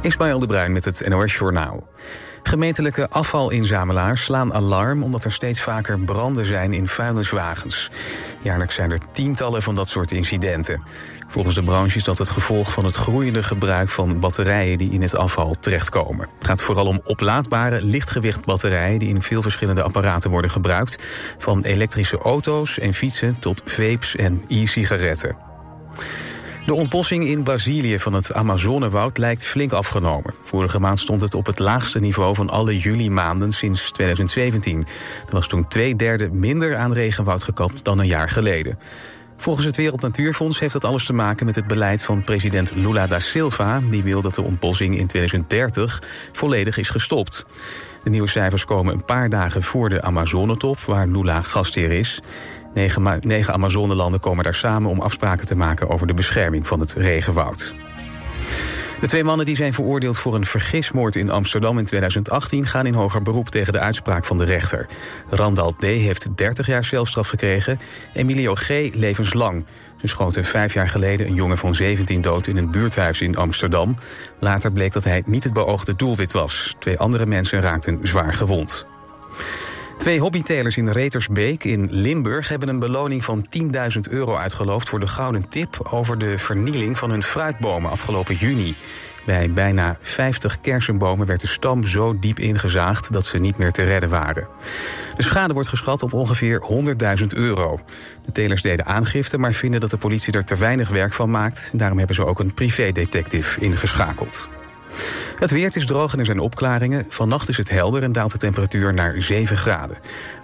Ismaël de Bruin met het NOS Journaal. Gemeentelijke afvalinzamelaars slaan alarm omdat er steeds vaker branden zijn in vuilniswagens. Jaarlijks zijn er tientallen van dat soort incidenten. Volgens de branche is dat het gevolg van het groeiende gebruik van batterijen die in het afval terechtkomen. Het gaat vooral om oplaadbare lichtgewicht batterijen die in veel verschillende apparaten worden gebruikt. Van elektrische auto's en fietsen tot vapes en e-sigaretten. De ontbossing in Brazilië van het Amazonewoud lijkt flink afgenomen. Vorige maand stond het op het laagste niveau van alle juli-maanden sinds 2017. Er was toen twee derde minder aan regenwoud gekapt dan een jaar geleden. Volgens het Wereld Natuurfonds heeft dat alles te maken met het beleid van president Lula da Silva. Die wil dat de ontbossing in 2030 volledig is gestopt. De nieuwe cijfers komen een paar dagen voor de Amazonetop, waar Lula gastheer is. Negen, negen Amazonelanden komen daar samen om afspraken te maken over de bescherming van het regenwoud. De twee mannen die zijn veroordeeld voor een vergismoord in Amsterdam in 2018 gaan in hoger beroep tegen de uitspraak van de rechter. Randall D. heeft 30 jaar celstraf gekregen, Emilio G. levenslang. Ze schoten vijf jaar geleden een jongen van 17 dood in een buurthuis in Amsterdam. Later bleek dat hij niet het beoogde doelwit was. Twee andere mensen raakten zwaar gewond. Twee hobbytelers in Retersbeek in Limburg hebben een beloning van 10.000 euro uitgeloofd voor de gouden tip over de vernieling van hun fruitbomen afgelopen juni. Bij bijna 50 kersenbomen werd de stam zo diep ingezaagd dat ze niet meer te redden waren. De schade wordt geschat op ongeveer 100.000 euro. De telers deden aangifte, maar vinden dat de politie er te weinig werk van maakt. Daarom hebben ze ook een privédetective ingeschakeld. Het weer is droog en er zijn opklaringen. Vannacht is het helder en daalt de temperatuur naar 7 graden.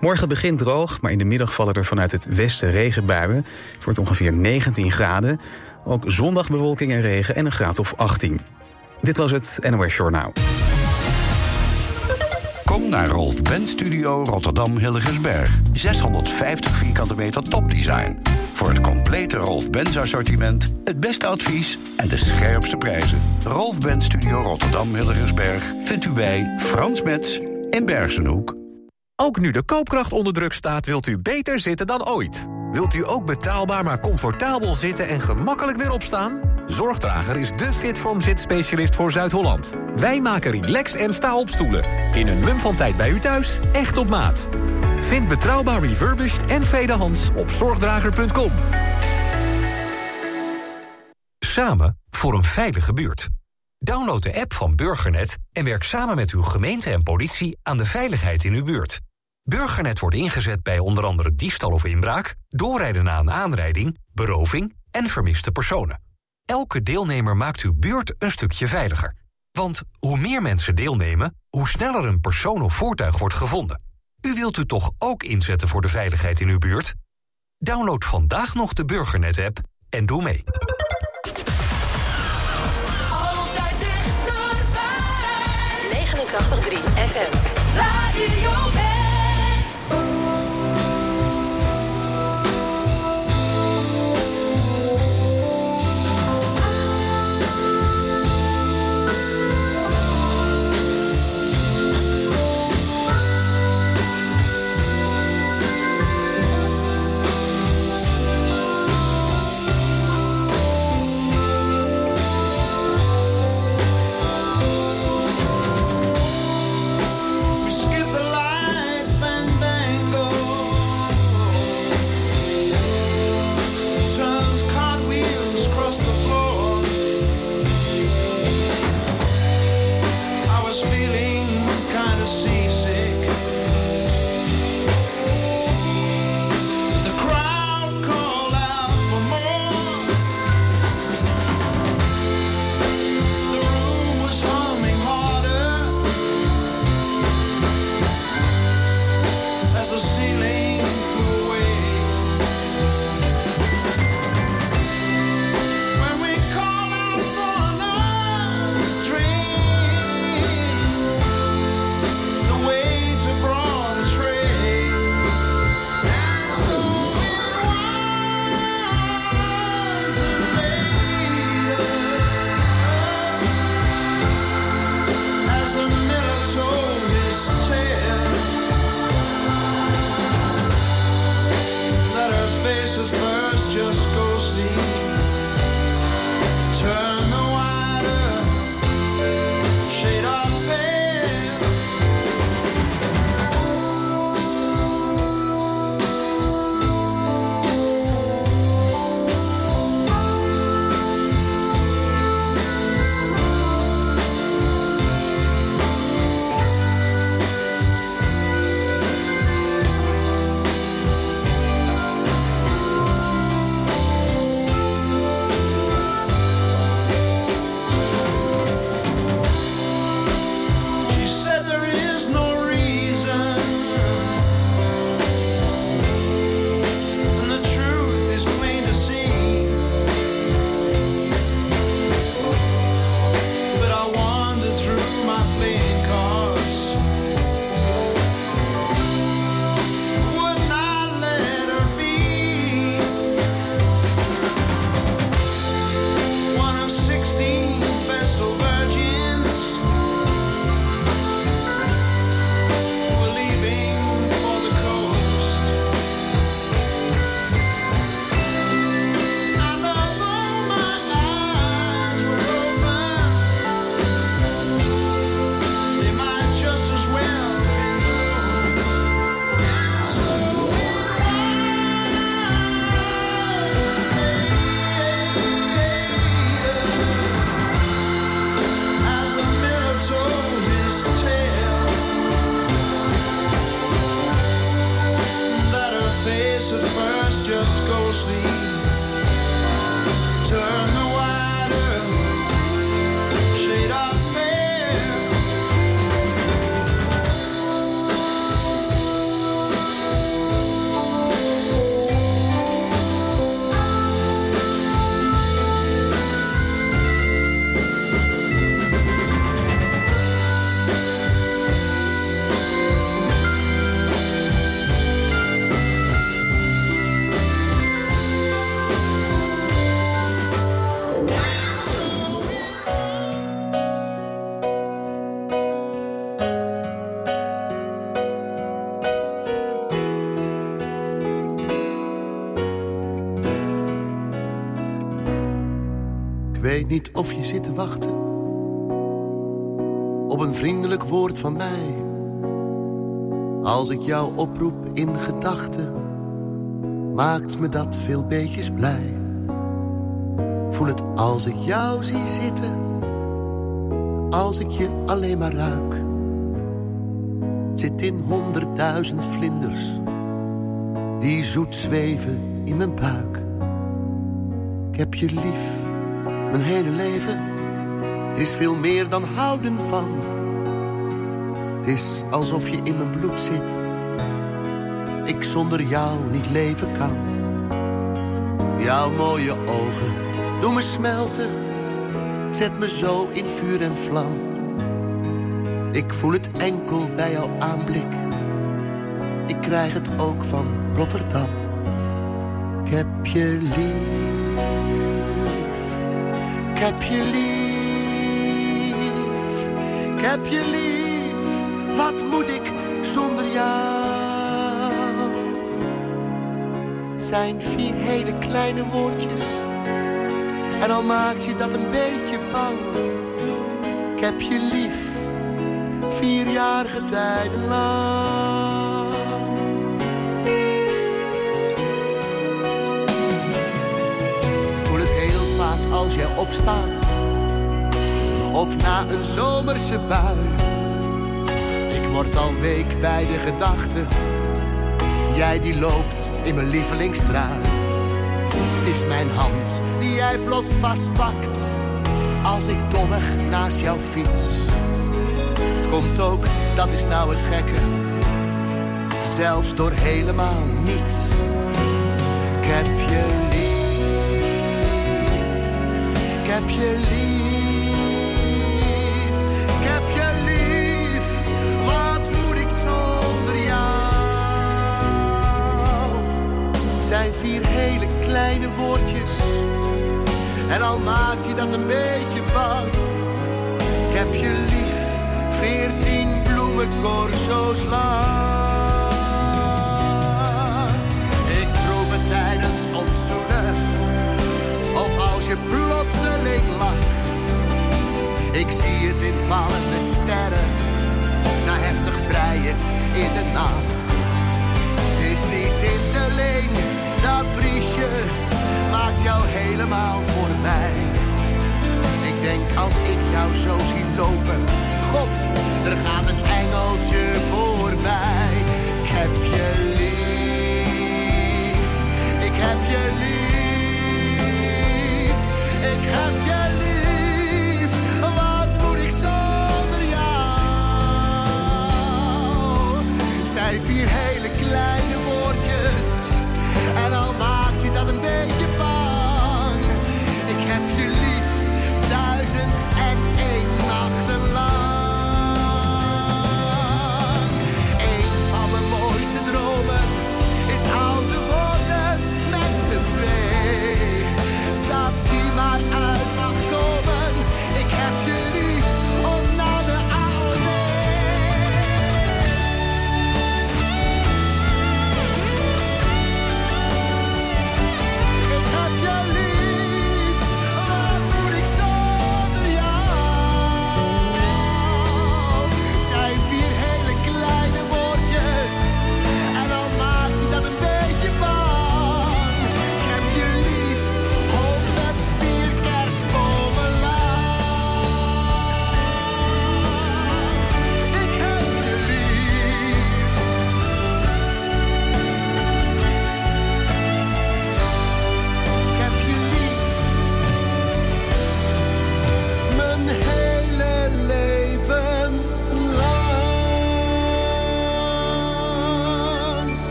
Morgen begint droog, maar in de middag vallen er vanuit het westen regenbuien. Het wordt ongeveer 19 graden. Ook zondag bewolking en regen en een graad of 18. Dit was het NOS Journaal. Naar Rolf Benz Studio Rotterdam Hilligensberg. 650 vierkante meter topdesign. Voor het complete Rolf Benz assortiment, het beste advies en de scherpste prijzen. Rolf Benz Studio Rotterdam Hilligensberg vindt u bij Frans Metz in Bergenhoek. Ook nu de koopkracht onder druk staat, wilt u beter zitten dan ooit. Wilt u ook betaalbaar maar comfortabel zitten en gemakkelijk weer opstaan? Zorgdrager is de Fitform zitspecialist voor Zuid-Holland. Wij maken relax en sta op stoelen. In een mum van tijd bij u thuis, echt op maat. Vind betrouwbaar refurbished en tweedehands op zorgdrager.com. Samen voor een veilige buurt. Download de app van Burgernet en werk samen met uw gemeente en politie aan de veiligheid in uw buurt. Burgernet wordt ingezet bij onder andere diefstal of inbraak, doorrijden na een aanrijding, beroving en vermiste personen. Elke deelnemer maakt uw buurt een stukje veiliger. Want hoe meer mensen deelnemen, hoe sneller een persoon of voertuig wordt gevonden. U wilt u toch ook inzetten voor de veiligheid in uw buurt? Download vandaag nog de Burgernet-app en doe mee. Altijd dichterbij. 89.3 FM. Radio niet of je zit te wachten op een vriendelijk woord van mij. Als ik jou oproep in gedachten, maakt me dat veel beetjes blij. Voel het als ik jou zie zitten, als ik je alleen maar ruik. Zit in honderdduizend vlinders, die zoet zweven in mijn buik. Ik heb je lief, mijn hele leven. Is veel meer dan houden van. Het is alsof je in mijn bloed zit. Ik zonder jou niet leven kan. Jouw mooie ogen doen me smelten. Zet me zo in vuur en vlam. Ik voel het enkel bij jouw aanblik. Ik krijg het ook van Rotterdam. Ik heb je lief. Ik heb je lief. Ik heb je lief. Wat moet ik zonder jou? Het zijn vier hele kleine woordjes. En al maakt je dat een beetje bang. Ik heb je lief. Vierjarige tijden lang. Opstaat. Of na een zomerse bui. Ik word al week bij de gedachte. Jij die loopt in mijn lievelingstrui. Het is mijn hand die jij plots vastpakt. Als ik dommig naast jou fiets. Het komt ook, dat is nou het gekke. Zelfs door helemaal niets. Ik heb je heb je lief. Ik heb je lief. Wat moet ik zonder jou? Zijn vier hele kleine woordjes. En al maakt je dat een beetje bang. Ik heb je lief. Veertien bloemencorso's lang. Ik proef het tijdens ons. Of als je Ik zie het in vallende sterren. Na heftig vrijen in de nacht. Het is niet in te leen, dat briesje maakt jou helemaal voor mij. Ik denk als ik jou zo zie lopen, God, er gaat een engeltje voorbij. Ik heb je lief, ik heb je lief, vier hele kleine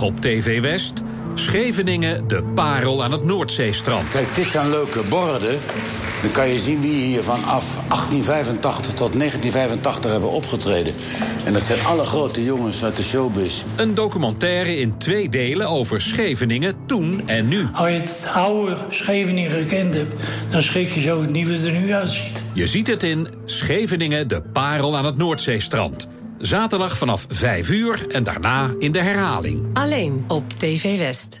Op TV West. Scheveningen, de parel aan het Noordzeestrand. Kijk, dit zijn leuke borden. Dan kan je zien wie hier vanaf 1885 tot 1985 hebben opgetreden. En dat zijn alle grote jongens uit de showbus. Een documentaire in twee delen over Scheveningen toen en nu. Als je het oude Scheveningen gekend hebt, dan schrik je zo het wat er nu uitziet. Je ziet het in Scheveningen, de parel aan het Noordzeestrand. Zaterdag vanaf 5 uur en daarna in de herhaling. Alleen op TV West.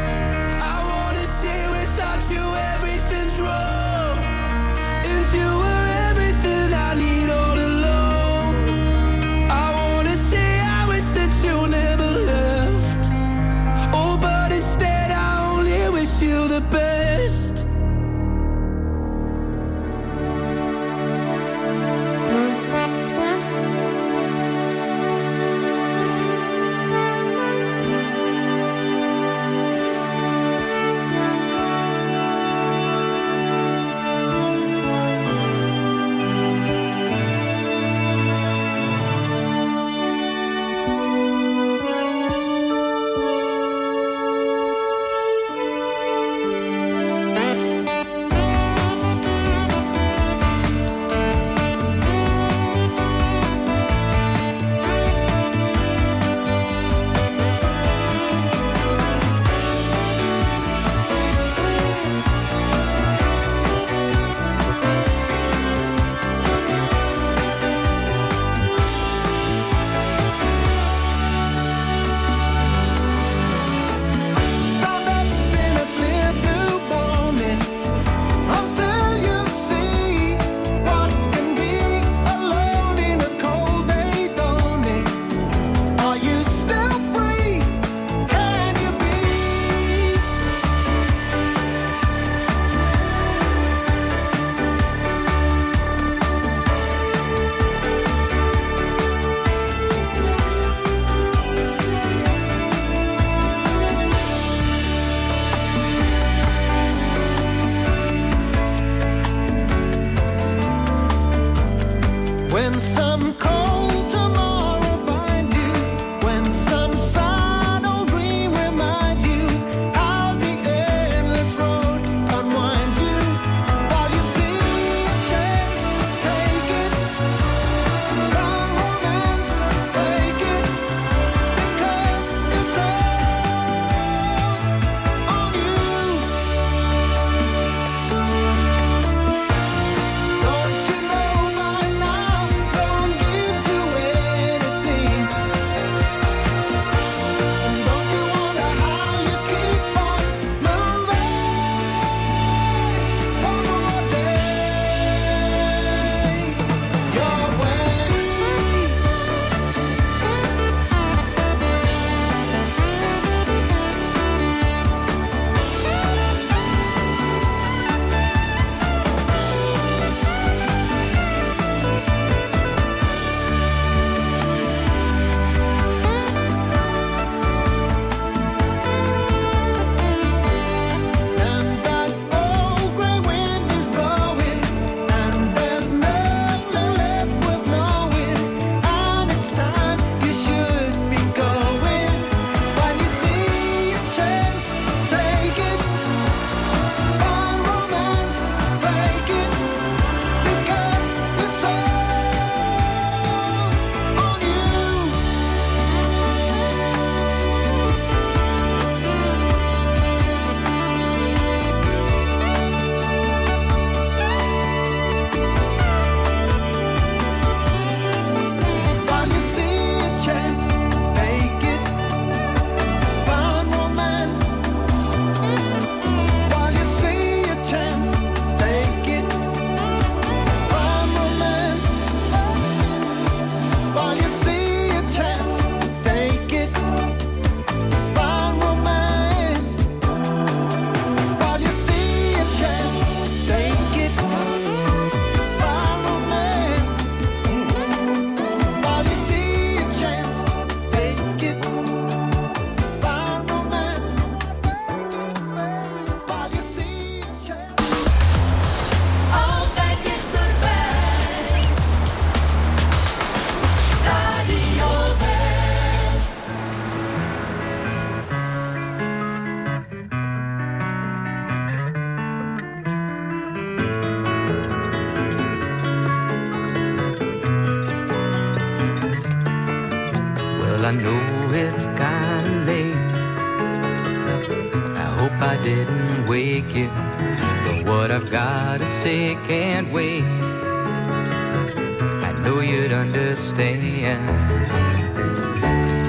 understand.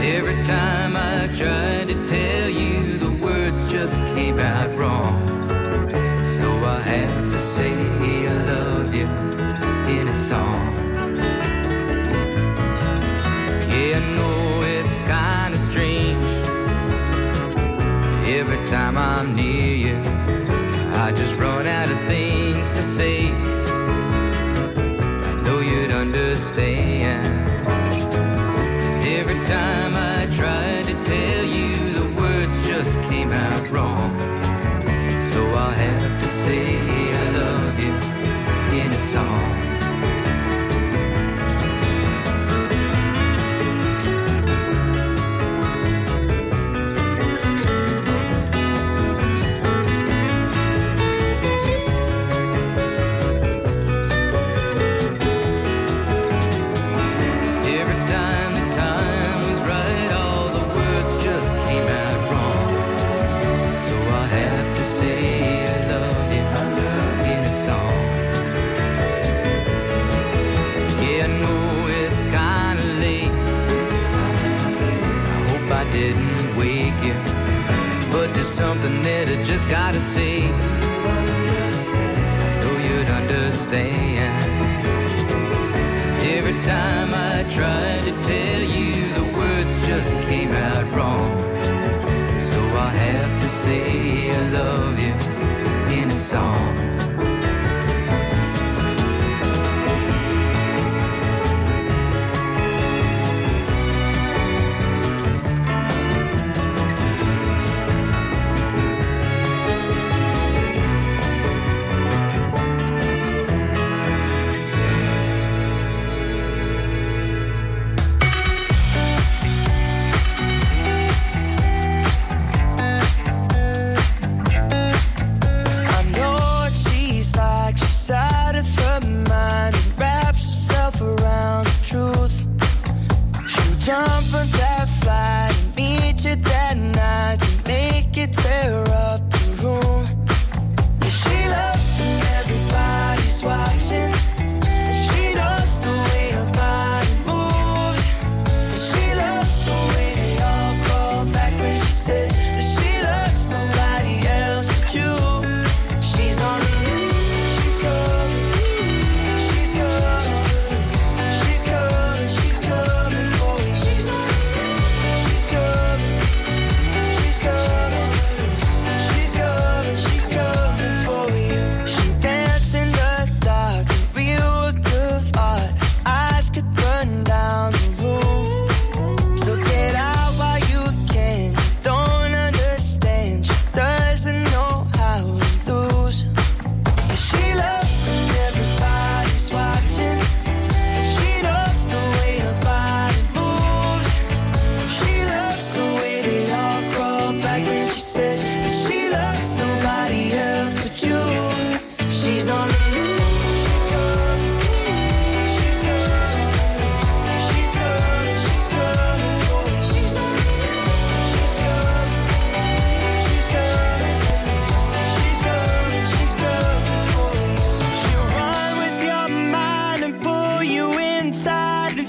Every time I tried to tell you, the words just came out wrong. So I have to say I love you.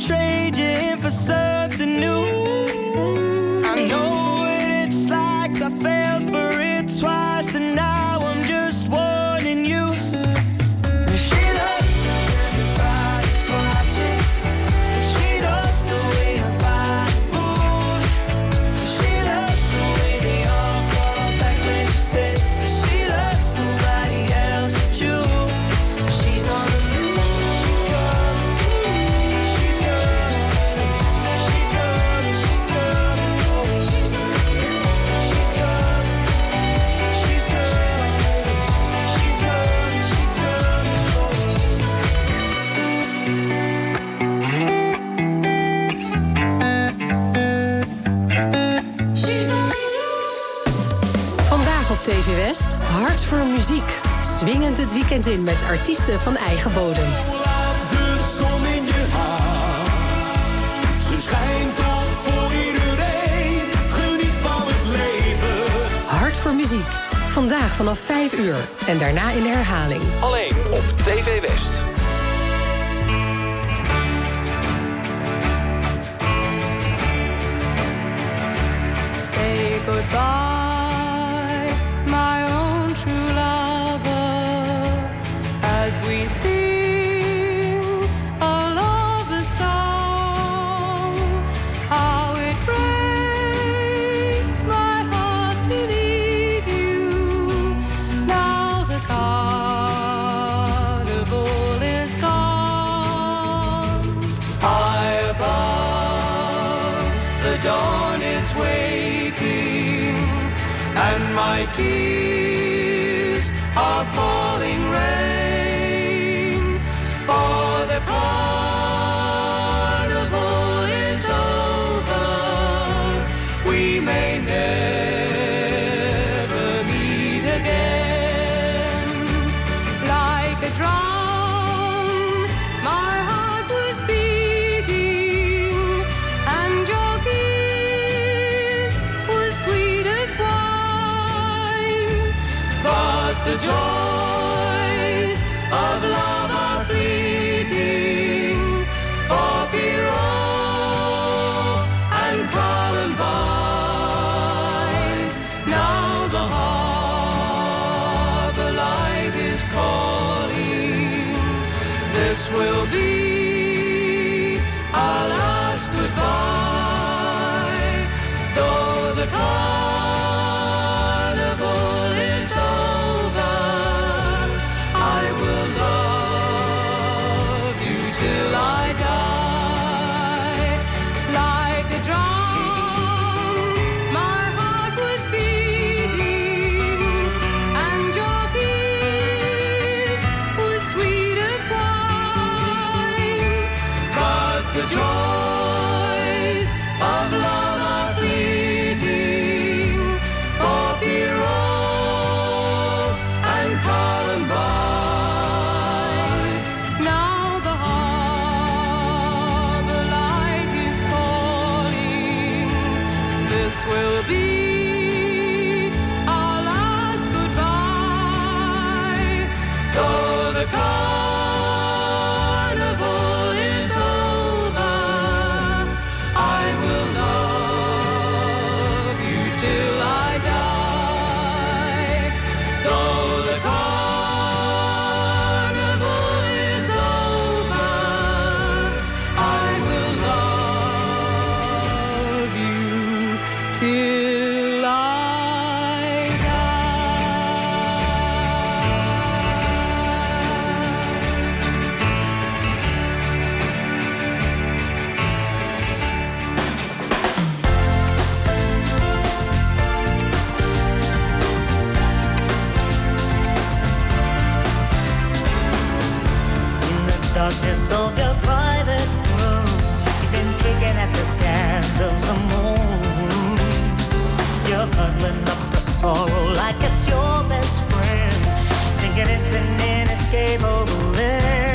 trade you in for some voor muziek. Swingend het weekend in met artiesten van eigen bodem. Hart. Voor van het leven. Hart voor muziek. Vandaag vanaf 5 uur en daarna in de herhaling. Alleen op TV West. Say goodbye. and my tears are falling. will be smuggling up the sorrow like it's your best friend. Thinking it's an inescapable end.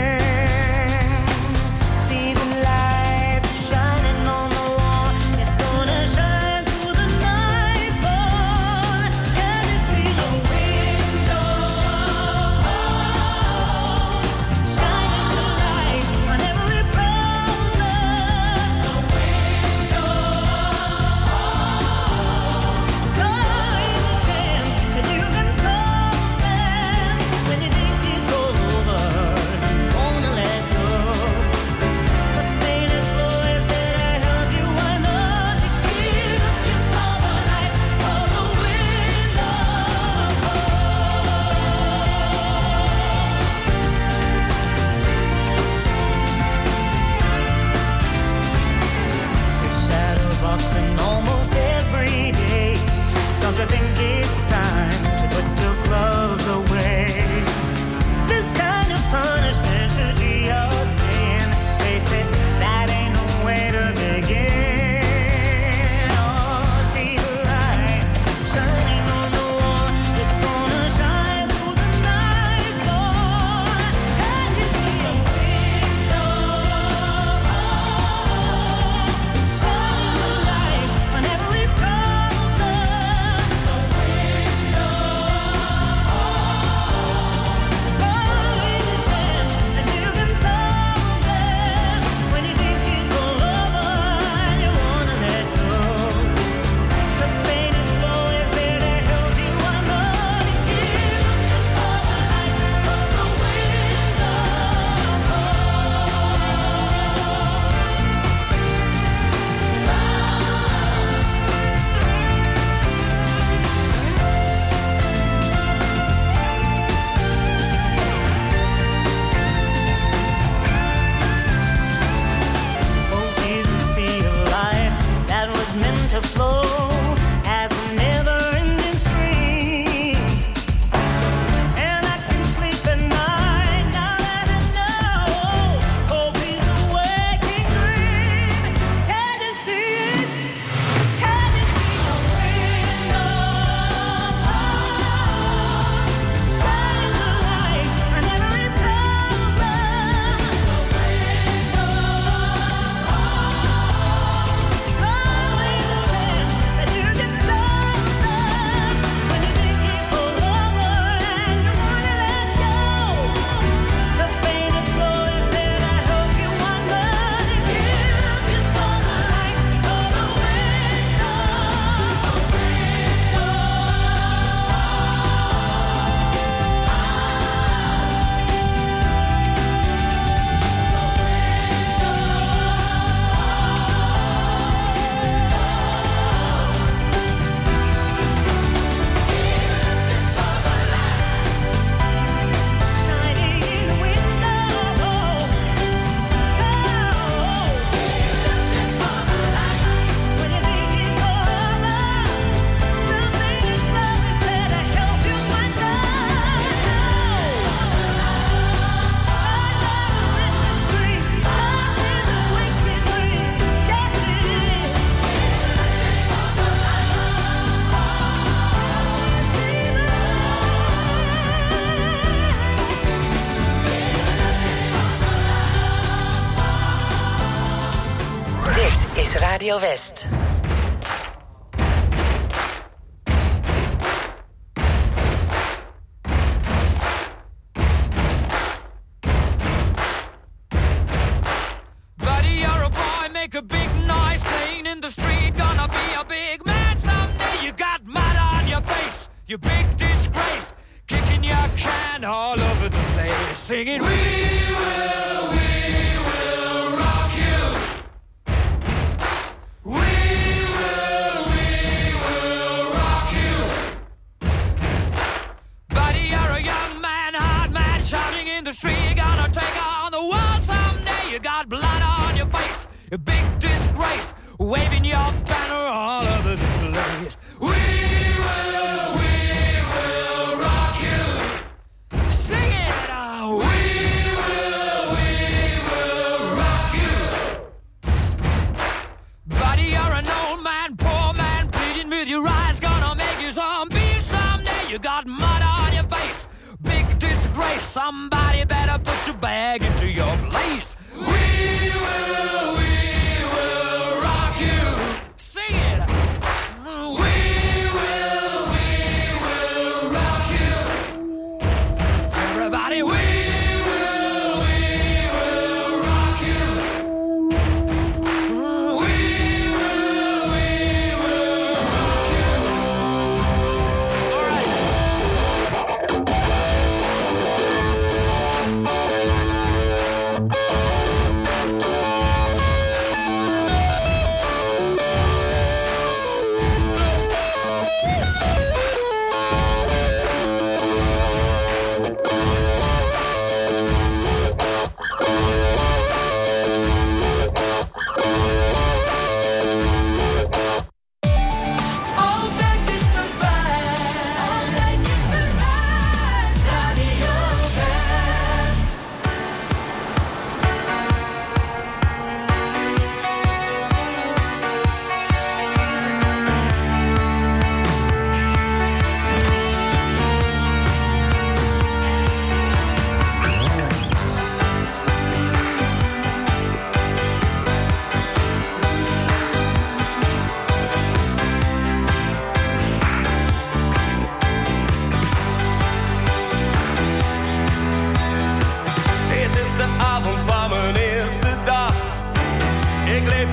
Just.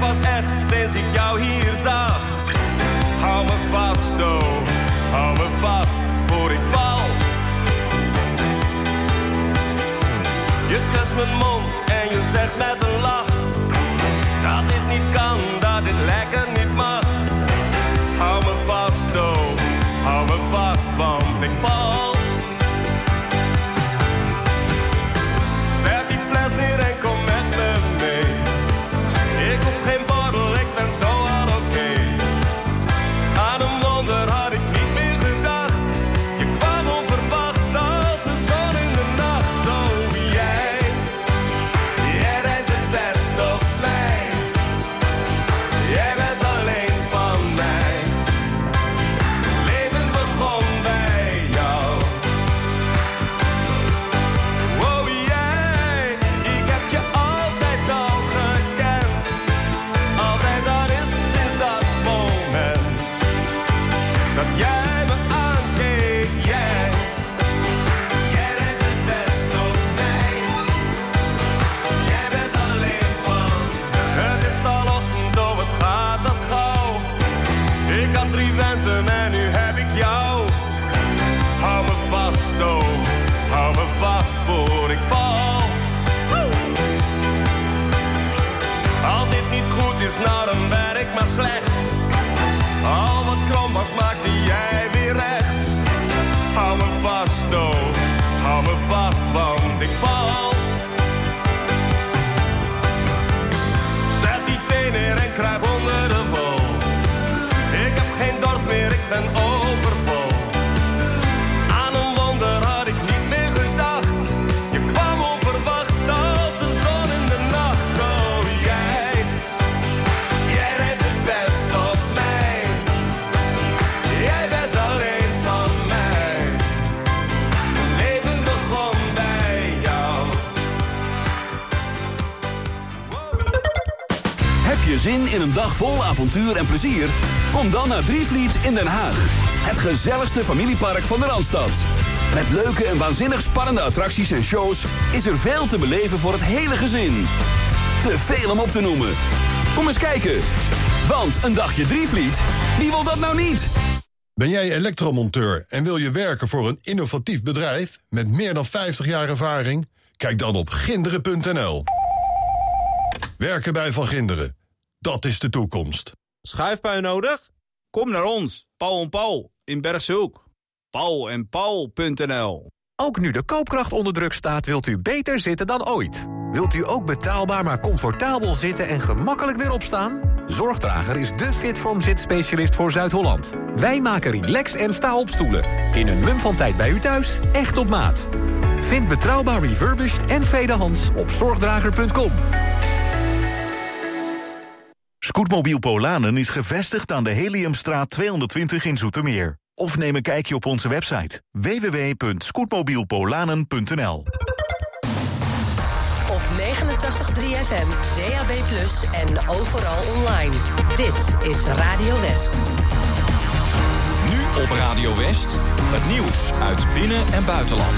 pas echt sinds ik jou hier zag. Hou me vast, oh, hou me vast voor ik val. Je kust mijn mond en je zegt met dag vol avontuur en plezier? Kom dan naar Drievliet in Den Haag. Het gezelligste familiepark van de Randstad. Met leuke en waanzinnig spannende attracties en shows... is er veel te beleven voor het hele gezin. Te veel om op te noemen. Kom eens kijken. Want een dagje Drievliet, wie wil dat nou niet? Ben jij elektromonteur en wil je werken voor een innovatief bedrijf met meer dan 50 jaar ervaring? Kijk dan op ginderen.nl. Werken bij Van Ginderen, dat is de toekomst. Schuifpui nodig? Kom naar ons, Paul en Paul in Bergshoek. Paul en Paul.nl Ook nu de koopkracht onder druk staat, wilt u beter zitten dan ooit. Wilt u ook betaalbaar maar comfortabel zitten en gemakkelijk weer opstaan? Zorgdrager is de Fitform zitspecialist voor Zuid-Holland. Wij maken relax en sta-opstoelen. In een mum van tijd bij u thuis, echt op maat. Vind betrouwbaar refurbished en tweedehands op zorgdrager.com. Scootmobiel Polanen is gevestigd aan de Heliumstraat 220 in Zoetermeer. Of neem een kijkje op onze website www.scootmobielpolanen.nl Op 89.3 FM, DAB+, en overal online. Dit is Radio West. Nu op Radio West, het nieuws uit binnen- en buitenland.